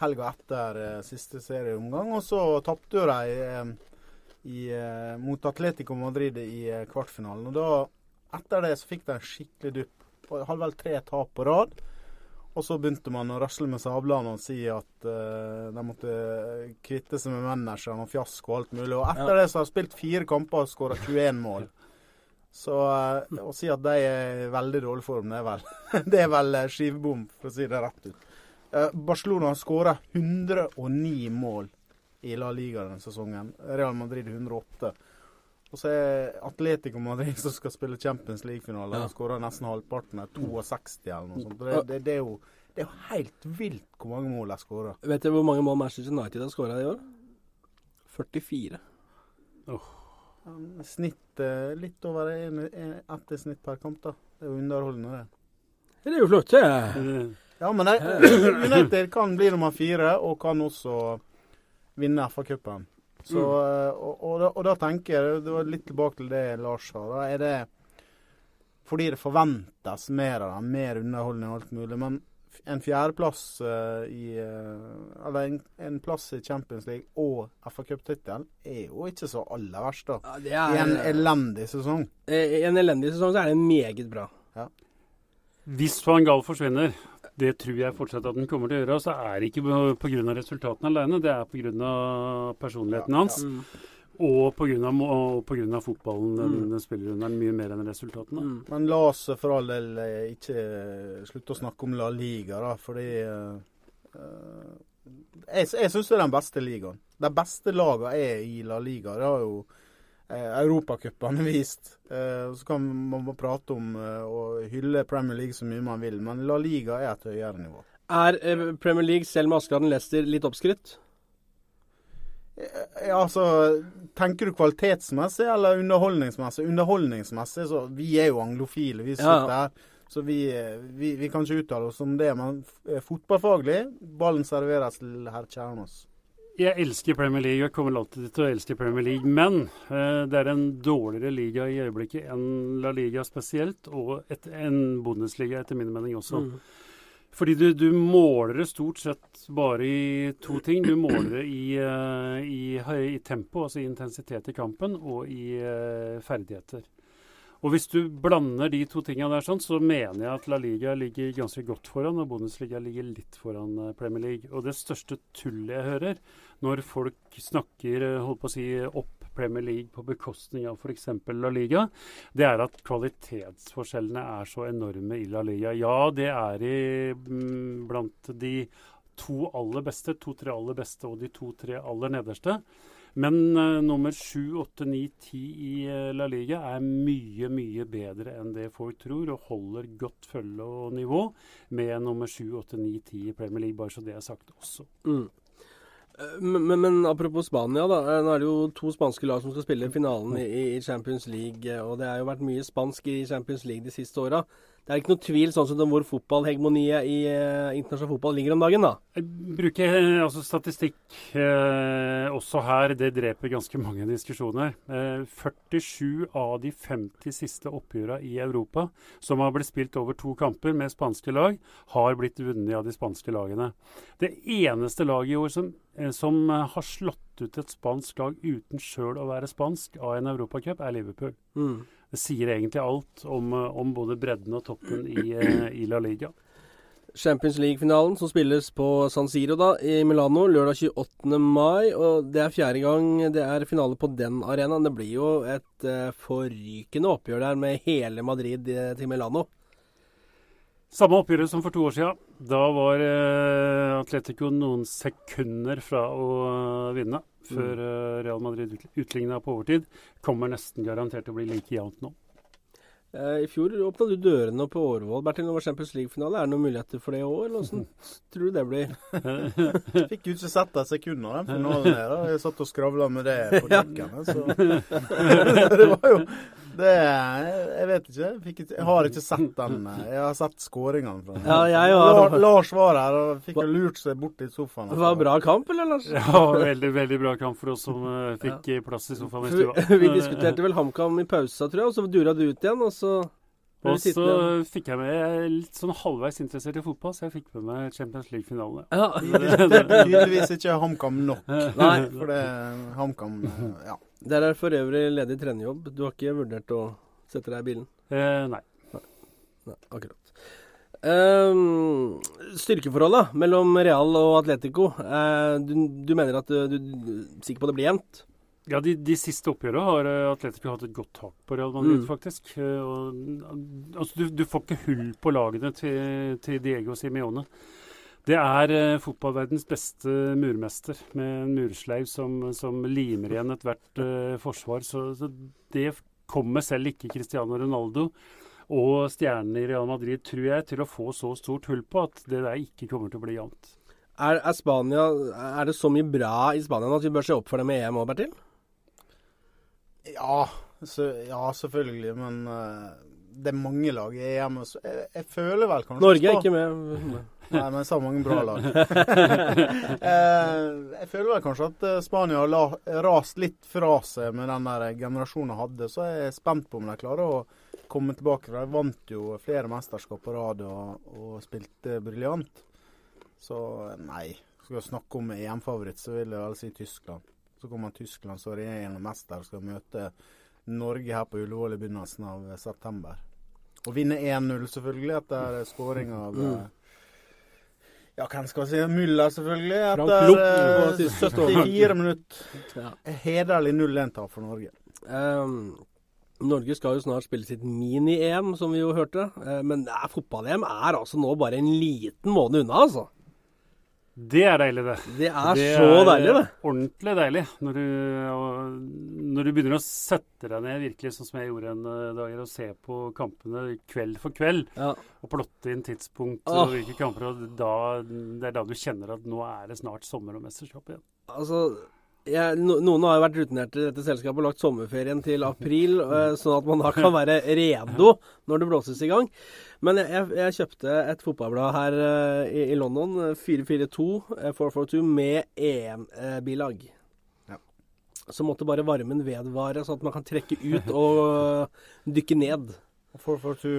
helga etter uh, siste serieomgang. Og så tapte de i, mot Atletico Madrid i kvartfinalen. Og da, etter det så fikk de en skikkelig dupp. Hadde vel tre tap på rad. Og så begynte man å rasle med sablene og si at uh, de måtte kvitte seg med manageren og fiasko og alt mulig. Og etter ja. det så har de spilt fire kamper og skåra 21 mål. Så uh, å si at de er i veldig dårlig form, det er vel, det er vel skivebom, for å si det rett ut. Uh, Barcelona har skåra 109 mål i La Liga denne sesongen. Real Madrid 108. Og så er Atletico Madrid som skal spille Champions League-finale. Ja. skårer nesten halvparten av 62 eller noe sånt. Det, det, det, er jo, det, er jo, helt vilt hvor mange mål de skårer. Vet du hvor mange mål Manchester United har skåra i år? 44. Oh. Snitt eh, litt over ett snitt per kamp, da. Det er jo underholdende, det. Det er jo flott, det. Ja, men det, United kan bli nummer fire, og kan også vinne FA-cupen. Så, mm. Eh, og, og, da, og, da, tenker jeg, det var litt tilbake til det Lars sa, da er det fordi det forventes mer av dem, mer underholdning og alt mulig. Men en fjerdeplass uh, i uh, Eller en, en, plass i Champions League og FA Cup-tittel er jo ikke så aller verst, da. Ja, er, I en elendig sesong. I en elendig sesong så er det meget bra. Ja. Hvis Van Gaal forsvinner, det tror jeg fortsatt at den kommer til å gjøre. Og Så er det ikke pga. resultatene alene, det er pga. personligheten hans. Ja, ja. Og pga. fotballen den, mm. den spiller under mye mer enn resultatene. Mm. Men la oss for all del eh, ikke slutte å snakke om La Liga, da, fordi uh, Jeg, jeg syns det er den beste ligaen. De beste lagene er i La Liga. Det har jo eh, europacupene vist. Eh, så kan man prate om eh, og hylle Premier League så mye man vil, men La Liga er et høyere nivå. Er eh, Premier League, selv med Askeladden Leicester, litt oppskrytt? Ja, altså Tenker du kvalitetsmessig eller underholdningsmessig? Underholdningsmessig, så Vi er jo anglofile, vi sitter ja. her. Så vi, eh, vi, vi, kan ikke uttale oss om det. Men eh, fotballfaglig, ballen serveres til herr Kjernås. Jeg elsker Premier League, jeg kommer alltid til å elske Premier League. Men eh, det er en dårligere liga i øyeblikket enn La Liga spesielt, og et, en Bundesliga etter min mening også. Mm. Fordi du, du, måler det stort sett bare i to ting. Du måler det i, uh, i, i tempo, altså i intensitet i kampen, og i uh, ferdigheter. Og hvis du blander de to tingene der, sånn, så mener jeg at La Liga ligger ganske godt foran, og Bundesliga ligger litt foran eh, Premier League. Og det største tullet jeg hører når folk snakker eh, holdt på å si, opp Premier League på bekostning av f.eks. La Liga, det er at kvalitetsforskjellene er så enorme i La Liga. Ja, det er i, mm, blant de to aller beste, to-tre aller beste og de to-tre aller nederste. Men uh, nummer sju, åtte, ni, ti i uh, La Liga er mye, mye bedre enn det folk tror, og holder godt følge og nivå med nummer sju, åtte, ni, ti i Premier League, bare så det er sagt også. Mm. Eh, men, men, apropos Spania, da. Nå er det jo to spanske lag som skal spille finalen i, i Champions League. Og det har jo vært mye spansk i Champions League de siste åra. Det er ikke noe tvil sånn som hvor fotballhegemoniet i uh, internasjonal fotball ligger om dagen, da. Jeg bruker eh, altså, statistikk eh, også her. Det dreper ganske mange diskusjoner. Eh, 47 av de 50 siste oppgjørene i Europa som har blitt spilt over to kamper med spanske lag, har blitt vunnet av de spanske lagene. Det eneste laget i år som, som har slått ut et spansk lag uten sjøl å være spansk av en europacup, er Liverpool. Mm. Det sier egentlig alt om, eh, om både bredden og toppen i, eh, i La Liga. Champions League-finalen som spilles på San Siro da, i Milano lørdag 28. mai. og Det er fjerde gang det er finale på den arenaen. Det blir jo et uh, forrykende oppgjør der med hele Madrid til Milano. Samme oppgjøret som for to år siden. Da var uh, Atletico noen sekunder fra å vinne før mm. Real Madrid utligna på overtid. Kommer nesten garantert til å bli like jevnt nå. Eh, I fjor åpna du dørene på Årvoll. Bertil, når det var Champions League-finale, er det noen muligheter for det i år? Eller hvordan tror du det blir? Fikk jo ikke sett de sekundene finalen her. Jeg satt og skravla med det på kjøkkenet, så Det var jo det Jeg vet ikke. Ikke. jeg, har ikke sett den. Jeg har sett skåringene fra den. Ja, jeg har... Lars var her og fikk lurt seg bort i sofaen. Det var bra kamp, eller, Lars? Ja, veldig veldig bra kamp for oss som uh, fikk ja. plass i sofaen i stua. Vi diskuterte vel HamKam i pausa, tror jeg, og så dura du ut igjen. og så... Og så fikk jeg med litt sånn halvveis interessert i fotball, så jeg fikk med meg Champions League-finalene. Ja. det er tydeligvis ikke HamKam nok. Nei. For det HamKam Ja. Der er for øvrig ledig trenerjobb. Du har ikke vurdert å sette deg i bilen? Eh, nei. nei. nei. Akkurat. Um, styrkeforholdet mellom Real og Atletico. Uh, du, du, mener at du, du, er sikker på at det blir jevnt? Ja, de, de, siste oppgjørene har eh, Atletico hatt et godt tak på Real Madrid, mm. faktisk. Eh, og, altså, du, du, får ikke hull på lagene til, til Diego Simione. Det er uh, fotballverdens beste murmester, med en mursleiv som, som limer igjen ethvert uh, forsvar. Så, så, det kommer selv ikke Cristiano Ronaldo og stjernene i Real Madrid, tror jeg, til å få så stort hull på at det der ikke kommer til å bli jevnt. Er, er, Spania, er det så mye bra i Spania at vi bør se opp for dem i EM òg, Bertil? Ja, så, ja selvfølgelig. Men uh, det er mange lag i EM. Jeg, jeg, føler vel kanskje Norge er ikke med. Nei, men så mange bra lag. uh, jeg føler vel kanskje at eh, Spania har rast litt fra seg med den der generasjonen hadde. Så jeg er spent på om de klarer å komme tilbake. De vant jo flere mesterskap på rad og, og spilte briljant. Så nei. Skal vi snakke om EM-favoritt, så vil jeg vel si Tyskland. Så kommer Tyskland som regjerende mester og skal møte Norge her på Ullevål i begynnelsen av september. Og vinne 1-0, selvfølgelig, etter skåring av mm. Eh, ja, hvem skal si? Müller, selvfølgelig. Etter 74 eh, minutter. Hederlig 0-1-tap for Norge. Um, Norge skal jo snart spille sitt mini-EM, som vi jo hørte. Men fotball-EM er altså nå bare en liten måned unna, altså. Det er deilig, det. Det er det så er deilig, det. Ordentlig deilig. Når du, når du, begynner å sette deg ned virkelig sånn som jeg gjorde en eh, dag, og se på kampene kveld for kveld, ja. og plotte inn tidspunkt oh. og hvilke kamper, og da, det er da du kjenner at nå er det snart sommer og mesterskap igjen. Altså, jeg, noen har jo vært rutinerte i dette selskapet og lagt sommerferien til april, uh, sånn at man da kan være redo når det blåses i gang. Men jeg, jeg kjøpte et fotballblad her uh, i, i, London, 442, uh, 442, med EM-bilag. Ja. Så måtte bare varmen vedvare, sånn at man kan trekke ut og dykke ned. 442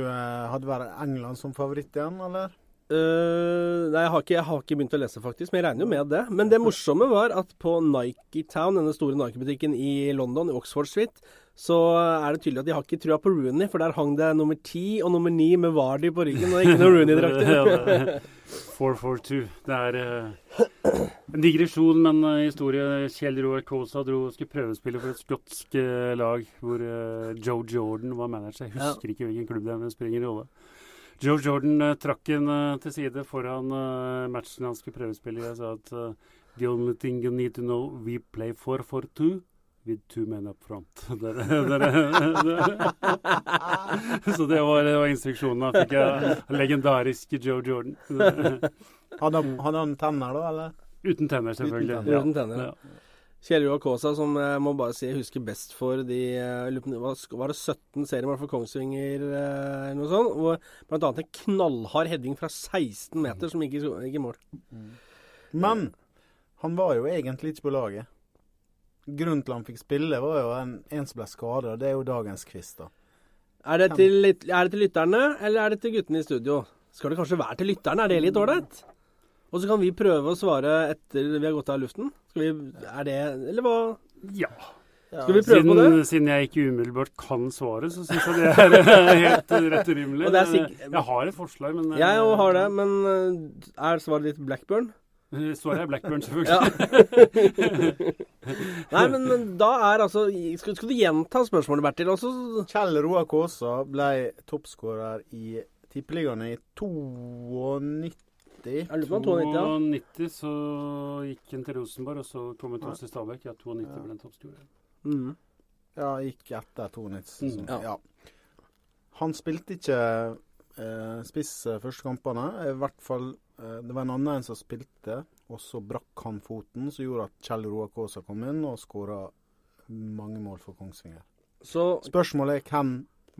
hadde vært England som favoritt igjen, eller? Uh, nei, jeg har, ikke, jeg har, ikke, begynt å lese, faktisk. Men jeg regner jo med det. Men det morsomme var at på Nike Town, denne store Nike-butikken i London, i Oxford Street, så er det tydelig at de har ikke trua på Rooney. For der hang det nummer ti og nummer ni med Vardy på ryggen, og ikke noe Rooney-drakter. 442. Det er uh, en digresjon, men uh, historie. Kjell Roar Kaasa skulle prøvespille for et skotsk lag hvor Joe Jordan var manager. Jeg husker ja. ikke hvilken klubb det er, men det spiller ingen rolle. Joe Jordan uh, trakk en uh, til side foran uh, matchen han skulle prøvespille og sa at The only thing you need to know, we play for for two with two men up front. der, der, der. Så det var, det var instruksjonen. Da fikk jeg legendarisk Joe Jordan. hadde, hadde han tenner, da? eller? Uten tenner, selvfølgelig. Uten tenner. Ja. Uten og Kåsa Kjell Kaasa, som jeg må bare si jeg husker best for de eh, Var det 17 seriemål for Kongsvinger eh, eller noe sånt? Blant annet en knallhard heading fra 16 meter som gikk i, mål. Mm. Men han var jo egentlig ikke på laget. Grunnen til han fikk spille, var jo en, en som ble skada. Det er jo dagens kvist, da. Er det, til, er det til lytterne, eller er det til guttene i studio? Skal det kanskje være til lytterne? Er det litt ålreit? Og så kan vi prøve å svare etter vi har gått av luften. Skal vi, er det Eller hva? Ja. Ja, Skal vi prøve på det? Siden, siden jeg ikke umiddelbart kan svaret, så syns jeg det er eh, helt rett og rimelig. Og det er Men, eh, Jeg har et forslag, men eh, Jeg òg har det, men eh, er svaret ditt Blackburn? Svaret er Blackburn, Ja. selvfølgelig. Nei, men, men da er altså Skal, skal du gjenta spørsmålet, Bertil? Også? Kjell Roar Kaasa ble toppskårer i Tippeligaen i 92. jeg lurer på om 92, ja. så gikk han til Rosenborg, og så kom han til oss i Stabæk. Ja, 92 ble den toppskårer. Mm. Ja, gikk etter 92. Mm. Ja. Han spilte ikke eh, spiss eh, første kampene. I hvert fall eh, Det var en annen som spilte, og så brakk han foten, som gjorde at Kjell Roar Kaasa kom inn og skåra mange mål for Kongsvinger. Så Spørsmålet er hvem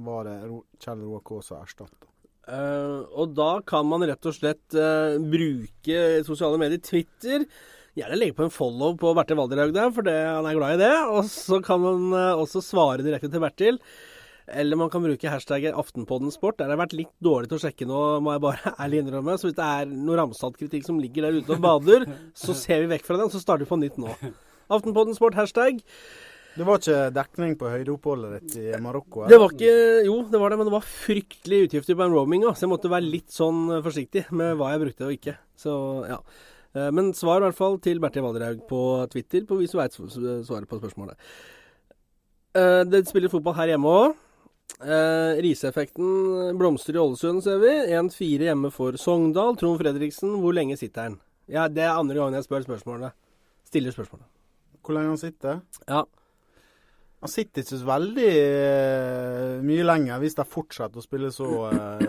var det Ro Kjell Roar Kaasa erstatta? Eh, og da kan man rett og slett uh, bruke sosiale medier, Twitter. Gjerne legge på en follow på Bertil Valderhaug der, for det, han er glad i det. Og så kan man uh, også svare direkte til Bertil. Eller man kan bruke hashtagget Aftenpoddensport. Der har jeg vært litt dårlig til å sjekke nå, må jeg bare ærlig innrømme. Så hvis det er noe Ramsdal-kritikk som ligger der ute og bader, så ser vi vekk fra den, så starter vi på nytt nå. Aftenpoddensport, hashtag. Det var ikke dekning på høydeoppholdet ditt i Marokko? Det var ikke Jo, det var det, men det var fryktelig utgifter på en roaming, så jeg måtte være litt sånn eh, forsiktig med hva jeg brukte og ikke. Så ja. Eh, Men svar i hvert fall til Bertil Valderhaug på Twitter, på hvis du veit svaret på spørsmålet. Eh, Det spiller fotball her hjemme òg. Riseeffekten blomstrer i Ålesund, ser vi. 1-4 hjemme for Sogndal. Trond Fredriksen, hvor lenge sitter han? Ja, Det er andre gangen jeg spør spørsmålet. Stiller spørsmålet. Hvor lenge han sitter? Ja. Han sitter ikke så veldig eh, mye lenger hvis de fortsetter å spille så eh,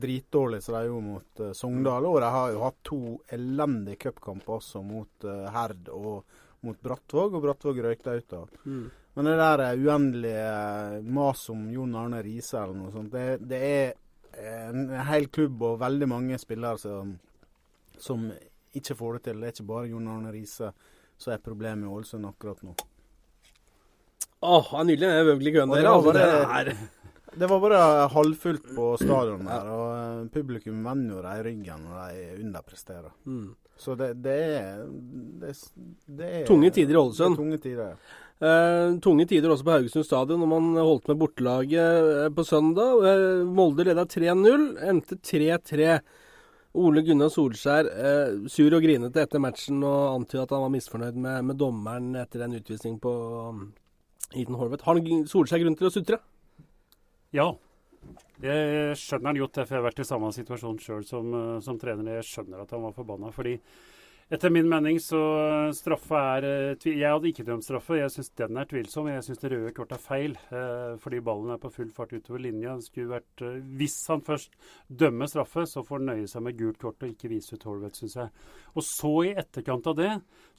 dritdårlig som de gjorde mot eh, Sogndal. Og de har jo hatt to elendige cupkamper også mot eh, Herd og mot Brattvåg, og Brattvåg røyk de ut av. Mm. Men det der eh, uendelige maset mas om Jon Arne Riise eller noe sånt, det, det er en hel klubb og veldig mange spillere som, som ikke får det til. Det er ikke bare Jon Arne Riise som er problemet i Ålesund akkurat nå. Åh, er nydelig den Wembley-køen der. det var bare- Det var bare halvfullt på stadion der, og eh, publikum vender jo dem i ryggen når de underpresterer. mm. Så det, det er det, det er Tunge tider i Ålesund. Tunge tider, ja. Eh, tunge tider også på Haugesund stadion når man holdt med bortelaget eh, på søndag. Eh, Molde leda 3-0, endte 3-3. Ole Gunnar Solskjær eh, sur og grinete etter matchen og antydet at han var misfornøyd med, med dommeren etter en utvisning på um, Horvath. Har Solskjær grunn til å sutre? Ja. Jeg skjønner han godt, for jeg har vært i samme situasjon sjøl som, eh, som trener. Jeg skjønner at han var forbanna. fordi etter min mening så straffa er eh, Jeg hadde ikke dømt straffe. Jeg syns den er tvilsom. Jeg syns det røde kortet er feil. Eh, fordi ballen er på full fart utover linja. Vært, eh, hvis han først dømmer straffe, så får han nøye seg med gult kort og ikke vise ut Horvath, syns jeg. Og så i etterkant av det,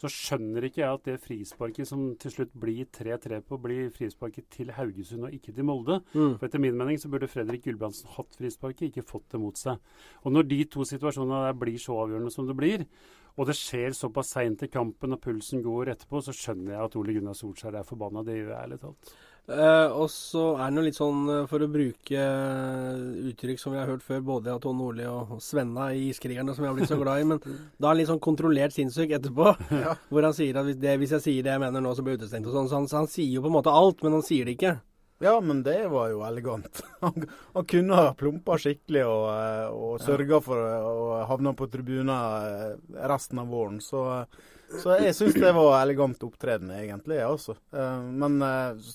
så skjønner ikke jeg at det frisparket som til slutt blir 3-3 på, blir frisparket til Haugesund og ikke til Molde. Mm. For etter min mening så burde Fredrik Gulbrandsen hatt frisparket, ikke fått det mot seg. Og når de to situasjonene der blir så avgjørende som det blir, og det skjer såpass seint i kampen og pulsen går etterpå, så skjønner jeg at Ole Gunnar Solskjær er forbanna. Det gjør jeg ærlig talt. Eh, og så er det jo litt sånn, eh, for å bruke eh, uttrykk som vi har hørt før, både av Tone Nordli og Svenna i Iskrigerne, som jeg har blitt så glad i, men da er han litt sånn kontrollert sinnssyk etterpå. Ja. Hvor han sier at hvis, det, hvis jeg sier det jeg mener nå, så blir jeg utestengt og sånn. Så han, så han sier jo på en måte alt, men han sier det ikke. Ja, men det var jo elegant. Han, han kunne ha plumpa skikkelig og, eh, og sørga for å havne på tribuner eh, resten av våren. Så, så jeg syns det var elegant opptreden, egentlig. Altså. Eh, Men eh,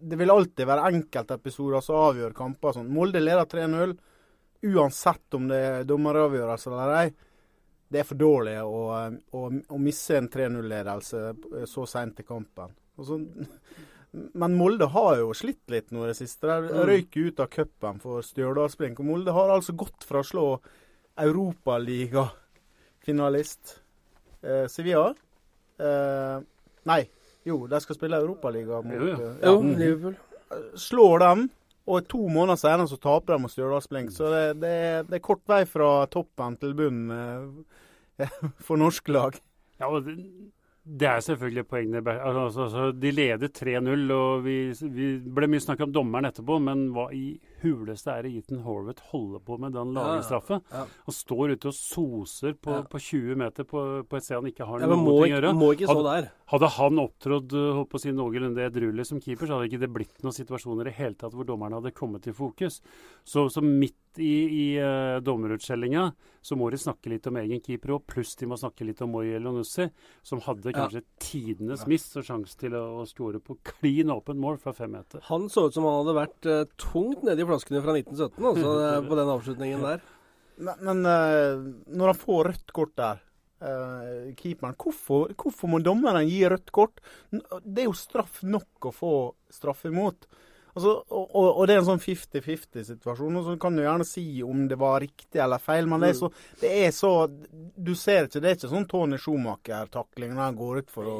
det vil alltid være enkeltepisoder som avgjør kamper. Sånn. Molde leder 3-0, uansett om det er dommeravgjørelse eller ei. Det er for dårlig å, å, å misse en 3-0-ledelse så seint i kampen. Og så men Molde har jo slitt litt nå i det siste. De Mm. røyk ut av cupen for Stjørdalsblink. Og Molde har altså gått fra å slå europaligafinalist eh, Sevilla eh, Nei, jo, de skal spille Europaliga mot Jo, ja. eh, Jo, ja. Liverpool. Slår dem, og to måneder senere så taper de mot Stjørdalsblink. Så det, det, det er kort vei fra toppen til bunnen eh, for norske lag. Ja, og det, er selvfølgelig poengene. Altså, altså, de leder 3-0, og vi, vi ble mye snakk om dommeren etterpå, men hva i huleste er Ethan Horvath holder på med den han Ja, ja. Ja. Han står ute og soser på, Ja. på 20 meter på, på et sted han ikke har Ja, noe må, å gjøre. må ikke så Hadde- der. Hadde han opptrådt uh, på å si noenlunde edruelig som keeper, så hadde ikke det blitt noen situasjoner i hele tatt hvor dommerne hadde kommet i fokus. Så, så midt i, i uh, dommerutskjellinga så må de snakke litt om egen keeper òg, pluss de må snakke litt om Moi Elonussi, som hadde Ja. kanskje tidenes miss og sjanse til å, å skåre på klin åpent mål fra fem meter. Han så ut som han hadde vært uh, tungt nedi flaskene fra 1917, altså, på den avslutningen der. Men, men eh, når han får rødt kort der, eh, keeperen, hvorfor, hvorfor må dommeren gi rødt kort? Det er jo straff nok å få straff imot. Altså, og, og, og det er en sånn 50-50-situasjon. og Så kan du gjerne si om det var riktig eller feil, men det er så, det er så Du ser ikke, det er ikke sånn Tony Schumacher-takling når han går ut for å,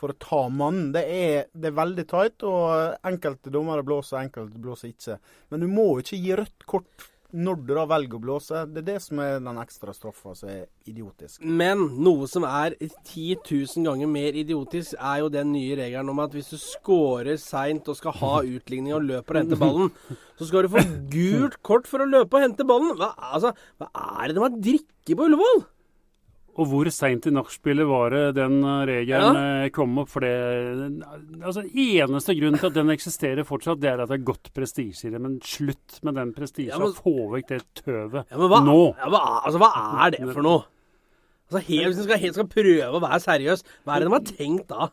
for å ta mannen. Det det er veldig tight, og enkelte dommere blåser, enkelte blåser ikke. Men du må jo ikke gi rødt kort når du da velger å blåse. Det er det som er den ekstra straffa som er idiotisk. Men noe som er 10 000 ganger mer idiotisk, er jo den nye regelen om at hvis du scorer seint og skal ha utligning og løper og henter ballen, så skal du få gult kort for å løpe og hente ballen. Hva, altså, hva er det de har drikke på Ullevål? Og hvor seint i nachspielet var det den uh, regelen ja. kom opp? For det altså, Eneste grunnen til at den eksisterer fortsatt, det er at det er godt prestisje i det. Men slutt med den prestisjen. Ja, Få vekk det tøvet. Ja, hva, Nå! Ja, hva, altså, hva er det for noe? Altså, helt, Hvis en skal, prøve å være seriøs, hva er det de har tenkt da?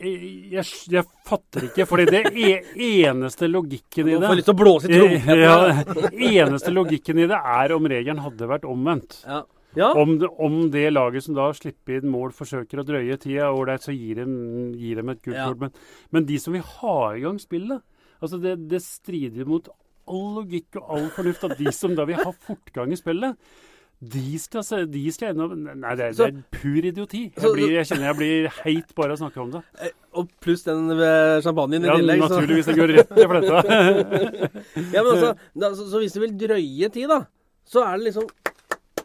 Jeg, jeg, jeg fatter ikke, fordi det e eneste logikken i det får lyst til å blåse i trompeten. ja, Eneste logikken i det er om regelen hadde vært omvendt. Ja. Ja. Om om det laget som da slipper inn mål, forsøker å drøye tida, ålreit, så gir dem, gir dem et gult Ja. kort. Men, men de som vil ha i gang spillet altså det, det strider mot all logikk og all fornuft at de som da vil ha fortgang i spillet, de skal, de skal opp Nei, det er, det er pur idioti. Jeg, blir, jeg kjenner jeg blir heit bare av å snakke om det. Eh, Og pluss den ved champagnen i Ja, tillegg. Ja, naturligvis. Det går rett i fletta. Ja, men altså, da, så, så hvis det vil drøye tid, da, så er det liksom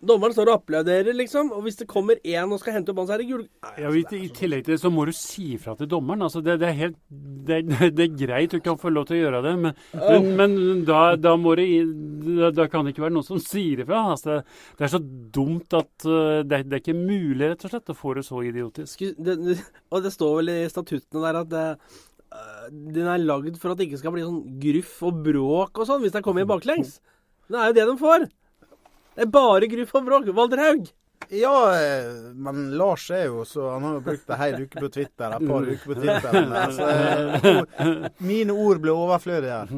Dommeren står og applauderer, liksom. Og hvis det kommer én og skal hente opp han, så er det gul... Ja, i, I tillegg til det så må du si fra til dommeren. Altså, det, det, er helt, det, det er greit, du kan få lov til å gjøre det, men, men, men da, da, må det, da, da kan det ikke være noen som sier ifra. Altså, det, er så dumt at uh, det, det er ikke mulig, rett og slett, å få det så idiotisk. Og det står vel i statuttene der at det, øh, den er lagd for at det ikke skal bli sånn gruff og bråk og sånn, hvis det kommer i baklengs. Det er jo det de får. Det er bare og bråk. Valderhaug. Ja, eh, men Lars er jo så Han har jo brukt ei hel uke på Twitter, et par uker på Twitter. Så, eh, mine ord ble overflødige her.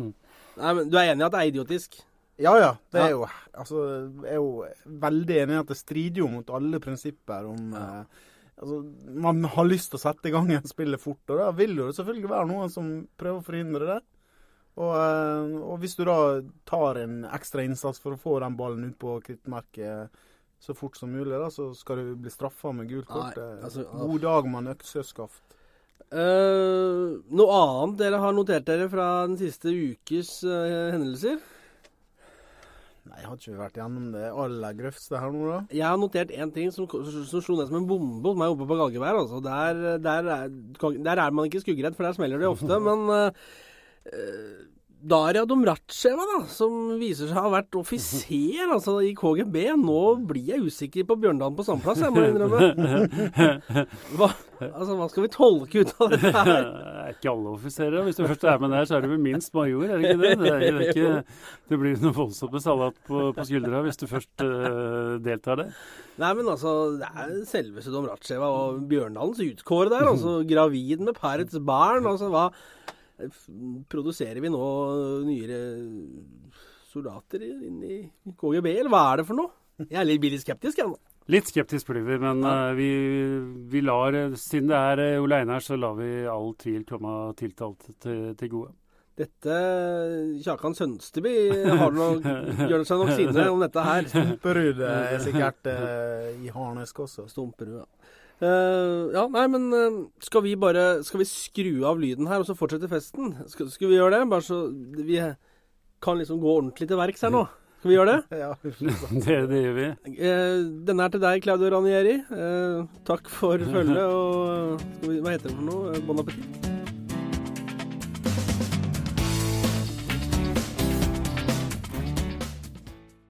Nei, men Du er enig i at det er idiotisk? Ja ja. Det er jo altså, Jeg er jo veldig enig i at det strider jo mot alle prinsipper om eh, Altså, man har lyst til å sette i gang en spillet fort, og da vil jo det selvfølgelig være noen som prøver å forhindre det. Og, eh, og hvis du da tar en ekstra innsats for å få den ballen ut på krittmerket så fort som mulig, da, så skal du bli straffa med gult kort. Eh, altså, God dag mann en økseskaft. Eh, noe annet dere har notert dere fra den siste ukes uh, hendelser? Nei, jeg har ikke vært gjennom det aller grøvste her nå, da? Jeg har notert én ting som, som slo ned som en bombe hos meg oppe på Galgeberg. Altså. Der, der, er, der er man ikke skuggeredd, for der smeller det ofte. Men eh, Daria Domracheva, da, som viser seg å ha vært offiser altså, i KGB. Nå blir jeg usikker på Bjørndalen på samme plass, jeg må innrømme. Hva, altså, hva skal vi tolke ut av dette her? er ikke alle offiserer. Hvis du først er med der, så er du vel minst major, er det ikke det? Det, er, det, er ikke, det blir noe voldsomt med salat på, på skuldra hvis du først uh, deltar der. Nei, men altså, det er selveste Domracheva og Bjørndalens utkår der. Altså, gravid med parets barn. Altså, hva Produserer vi nå nyere soldater inn i KGB, eller hva er det for noe? Jeg er litt billig skeptisk, jeg nå. Litt skeptisk blir vi, men eh, vi, vi lar, eh, siden det er uh, Ole Einar, så lar vi all tvil komme tiltalt til, til gode. Dette Kjakan Sønsteby har nok, gjør seg nok sinne om dette her. Stumperud er sikkert eh, i harnesk også. Stumperud, ja. Eh, ja, nei, men uh, skal vi bare Skal vi skru av lyden her, og så fortsette festen? Skal, skal vi gjøre det? Bare så vi kan liksom gå ordentlig til verks her nå. Skal vi gjøre det? Ja, Det, det gjør vi. Uh, denne er til deg, Claudio Ranieri. Eh, takk for følget, og skal vi, hva heter det for noe? Bon appétit.